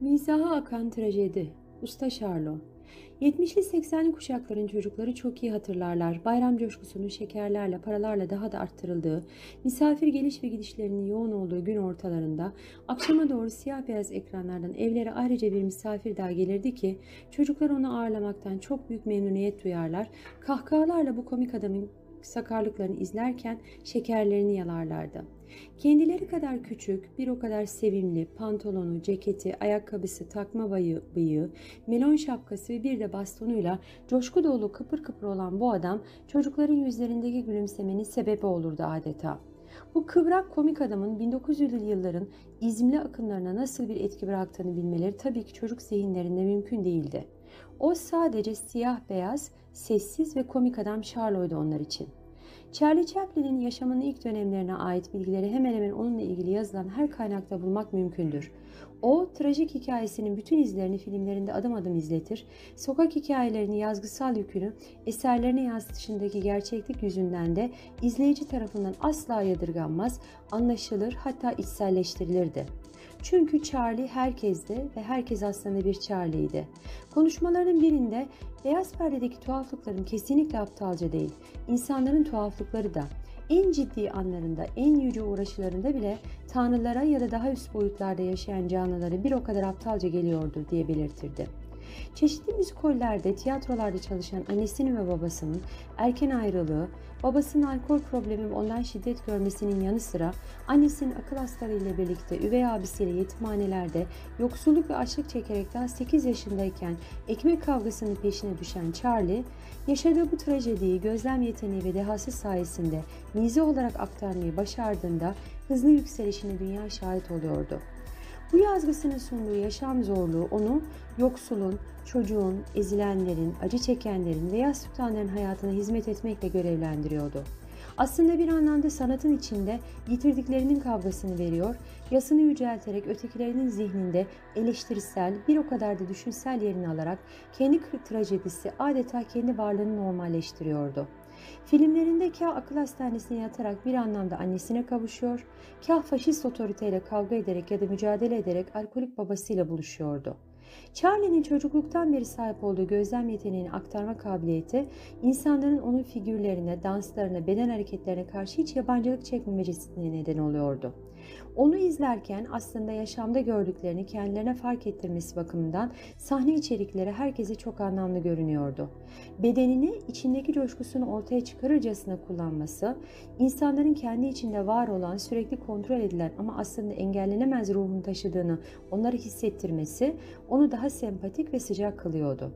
Mizaha akan trajedi. Usta Şarlo. 70'li 80'li kuşakların çocukları çok iyi hatırlarlar. Bayram coşkusunun şekerlerle, paralarla daha da arttırıldığı, misafir geliş ve gidişlerinin yoğun olduğu gün ortalarında akşama doğru siyah beyaz ekranlardan evlere ayrıca bir misafir daha gelirdi ki çocuklar onu ağırlamaktan çok büyük memnuniyet duyarlar. Kahkahalarla bu komik adamın sakarlıklarını izlerken şekerlerini yalarlardı. Kendileri kadar küçük, bir o kadar sevimli, pantolonu, ceketi, ayakkabısı, takma bayı, bıyığı, melon şapkası ve bir de bastonuyla coşku dolu kıpır kıpır olan bu adam çocukların yüzlerindeki gülümsemenin sebebi olurdu adeta. Bu kıvrak komik adamın 1900'lü yılların izmli akımlarına nasıl bir etki bıraktığını bilmeleri tabii ki çocuk zihinlerinde mümkün değildi. O sadece siyah beyaz, sessiz ve komik adam Charlo'ydu onlar için. Charlie Chaplin'in yaşamının ilk dönemlerine ait bilgileri hemen hemen onunla ilgili yazılan her kaynakta bulmak mümkündür. O, trajik hikayesinin bütün izlerini filmlerinde adım adım izletir, sokak hikayelerini yazgısal yükünü eserlerine yansıtışındaki gerçeklik yüzünden de izleyici tarafından asla yadırganmaz, anlaşılır hatta içselleştirilirdi. Çünkü Charlie herkeste ve herkes aslında bir Charlie'ydi. Konuşmalarının birinde beyaz perdedeki tuhaflıkların kesinlikle aptalca değil, insanların tuhaflıkları da en ciddi anlarında, en yüce uğraşılarında bile tanrılara ya da daha üst boyutlarda yaşayan canlılara bir o kadar aptalca geliyordu diye belirtirdi. Çeşitli müzikollerde, tiyatrolarda çalışan annesinin ve babasının erken ayrılığı, babasının alkol problemi ve ondan şiddet görmesinin yanı sıra annesinin akıl hastalığı ile birlikte üvey abisiyle yetimhanelerde yoksulluk ve açlık çekerek daha 8 yaşındayken ekmek kavgasının peşine düşen Charlie, yaşadığı bu trajediyi gözlem yeteneği ve dehası sayesinde mize olarak aktarmayı başardığında hızlı yükselişine dünya şahit oluyordu. Bu yazgısının sunduğu yaşam zorluğu onu yoksulun, çocuğun, ezilenlerin, acı çekenlerin ve yas tutanların hayatına hizmet etmekle görevlendiriyordu. Aslında bir anlamda sanatın içinde yitirdiklerinin kavgasını veriyor, yasını yücelterek ötekilerinin zihninde eleştirisel, bir o kadar da düşünsel yerini alarak kendi trajedisi adeta kendi varlığını normalleştiriyordu. Filmlerinde kah akıl hastanesine yatarak bir anlamda annesine kavuşuyor, kah faşist otoriteyle kavga ederek ya da mücadele ederek alkolik babasıyla buluşuyordu. Charlie'nin çocukluktan beri sahip olduğu gözlem yeteneğini aktarma kabiliyeti, insanların onun figürlerine, danslarına, beden hareketlerine karşı hiç yabancılık çekmemecesine neden oluyordu. Onu izlerken aslında yaşamda gördüklerini kendilerine fark ettirmesi bakımından sahne içerikleri herkese çok anlamlı görünüyordu. Bedenini içindeki coşkusunu ortaya çıkarırcasına kullanması, insanların kendi içinde var olan sürekli kontrol edilen ama aslında engellenemez ruhunu taşıdığını onları hissettirmesi onu daha sempatik ve sıcak kılıyordu.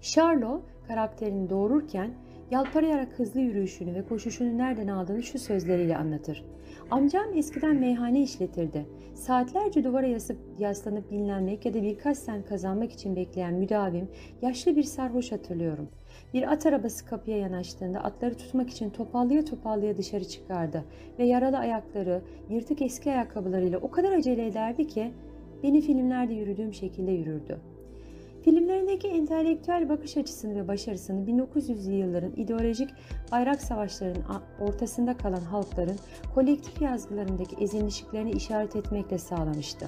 Charlo karakterini doğururken yalparayarak hızlı yürüyüşünü ve koşuşunu nereden aldığını şu sözleriyle anlatır. Amcam eskiden meyhane işletirdi. Saatlerce duvara yasıp, yaslanıp dinlenmek ya da birkaç sen kazanmak için bekleyen müdavim, yaşlı bir sarhoş hatırlıyorum. Bir at arabası kapıya yanaştığında atları tutmak için topallıya topallıya dışarı çıkardı ve yaralı ayakları, yırtık eski ayakkabılarıyla o kadar acele ederdi ki beni filmlerde yürüdüğüm şekilde yürürdü. Filmlerindeki entelektüel bakış açısını ve başarısını 1900'lü yılların ideolojik bayrak savaşlarının ortasında kalan halkların kolektif yazgılarındaki ezilmişliklerini işaret etmekle sağlamıştı.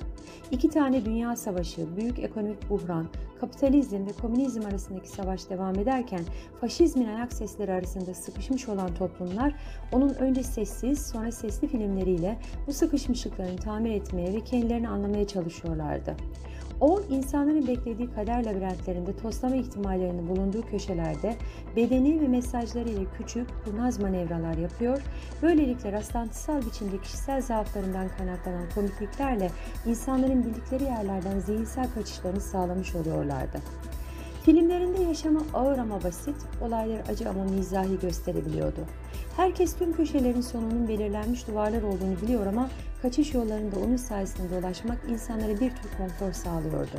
İki tane dünya savaşı, büyük ekonomik buhran, kapitalizm ve komünizm arasındaki savaş devam ederken faşizmin ayak sesleri arasında sıkışmış olan toplumlar onun önce sessiz sonra sesli filmleriyle bu sıkışmışlıklarını tamir etmeye ve kendilerini anlamaya çalışıyorlardı. O insanların beklediği kader labirentlerinde toslama ihtimallerinin bulunduğu köşelerde bedeni ve mesajlarıyla küçük, kurnaz manevralar yapıyor. Böylelikle rastlantısal biçimde kişisel zaaflarından kaynaklanan komikliklerle insanların bildikleri yerlerden zihinsel kaçışlarını sağlamış oluyorlardı. Filmlerinde yaşamı ağır ama basit, olaylar acı ama mizahi gösterebiliyordu. Herkes tüm köşelerin sonunun belirlenmiş duvarlar olduğunu biliyor ama kaçış yollarında onun sayesinde dolaşmak insanlara bir tür konfor sağlıyordu.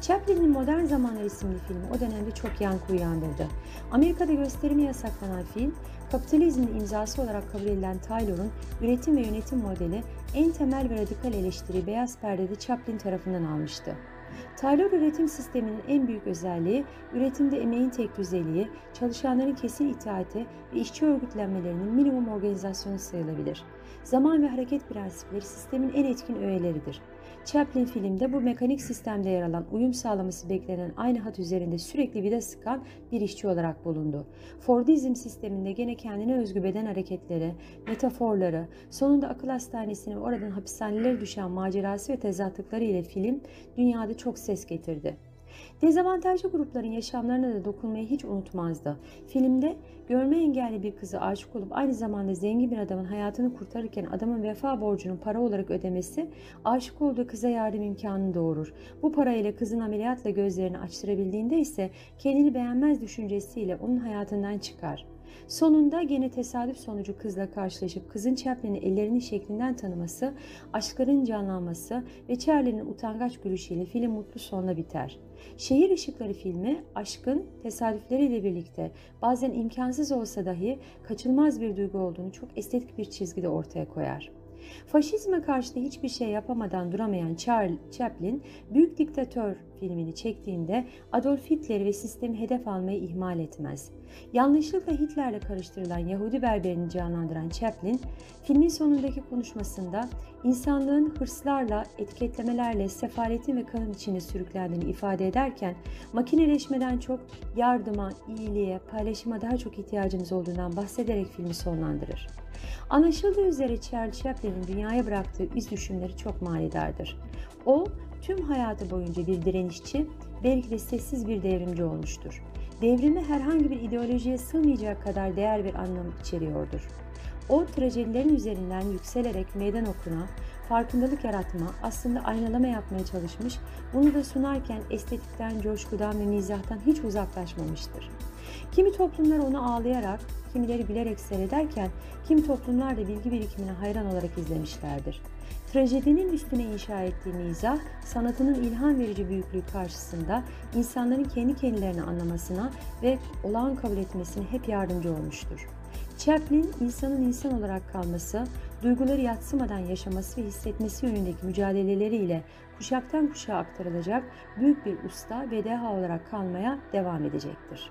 Chaplin'in Modern Zamanlar isimli filmi o dönemde çok yankı uyandırdı. Amerika'da gösterimi yasaklanan film, kapitalizmin imzası olarak kabul edilen Taylor'un üretim ve yönetim modeli en temel ve radikal eleştiri beyaz perdede Chaplin tarafından almıştı. Taylor üretim sisteminin en büyük özelliği üretimde emeğin tek düzeliği, çalışanların kesin itaati ve işçi örgütlenmelerinin minimum organizasyonu sayılabilir. Zaman ve hareket prensipleri sistemin en etkin öğeleridir. Chaplin filmde bu mekanik sistemde yer alan uyum sağlaması beklenen aynı hat üzerinde sürekli vida sıkan bir işçi olarak bulundu. Fordizm sisteminde gene kendine özgü beden hareketleri, metaforları, sonunda akıl hastanesine oradan hapishanelere düşen macerası ve tezatlıkları ile film dünyada çok ses getirdi. Dezavantajlı grupların yaşamlarına da dokunmayı hiç unutmazdı. Filmde görme engelli bir kızı aşık olup aynı zamanda zengin bir adamın hayatını kurtarırken adamın vefa borcunu para olarak ödemesi aşık olduğu kıza yardım imkanını doğurur. Bu parayla kızın ameliyatla gözlerini açtırabildiğinde ise kendini beğenmez düşüncesiyle onun hayatından çıkar. Sonunda gene tesadüf sonucu kızla karşılaşıp kızın Chaplin'i ellerinin şeklinden tanıması, aşkların canlanması ve Charlie'nin utangaç gülüşüyle film mutlu sonla biter. Şehir Işıkları filmi aşkın tesadüfleriyle birlikte bazen imkansız olsa dahi kaçılmaz bir duygu olduğunu çok estetik bir çizgide ortaya koyar. Faşizme karşı hiçbir şey yapamadan duramayan Charles Chaplin, Büyük Diktatör filmini çektiğinde Adolf Hitler ve sistemi hedef almayı ihmal etmez. Yanlışlıkla Hitler'le karıştırılan Yahudi berberini canlandıran Chaplin, filmin sonundaki konuşmasında insanlığın hırslarla, etiketlemelerle sefaletin ve kanın içine sürüklendiğini ifade ederken makineleşmeden çok yardıma, iyiliğe, paylaşıma daha çok ihtiyacımız olduğundan bahsederek filmi sonlandırır. Anlaşıldığı üzere Charles Chaplin'in dünyaya bıraktığı iz düşümleri çok manidardır. O, tüm hayatı boyunca bir direnişçi, belki de sessiz bir devrimci olmuştur. Devrimi herhangi bir ideolojiye sığmayacak kadar değer bir anlam içeriyordur. O trajedilerin üzerinden yükselerek meydan okuna, farkındalık yaratma, aslında aynalama yapmaya çalışmış, bunu da sunarken estetikten, coşkudan ve mizahtan hiç uzaklaşmamıştır. Kimi toplumlar onu ağlayarak, kimileri gülerek seyrederken, kimi toplumlar da bilgi birikimine hayran olarak izlemişlerdir. Trajedinin üstüne inşa ettiği mizah, sanatının ilham verici büyüklüğü karşısında insanların kendi kendilerini anlamasına ve olağan kabul etmesine hep yardımcı olmuştur. Chaplin, insanın insan olarak kalması, duyguları yatsımadan yaşaması ve hissetmesi yönündeki mücadeleleriyle kuşaktan kuşağa aktarılacak büyük bir usta ve deha olarak kalmaya devam edecektir.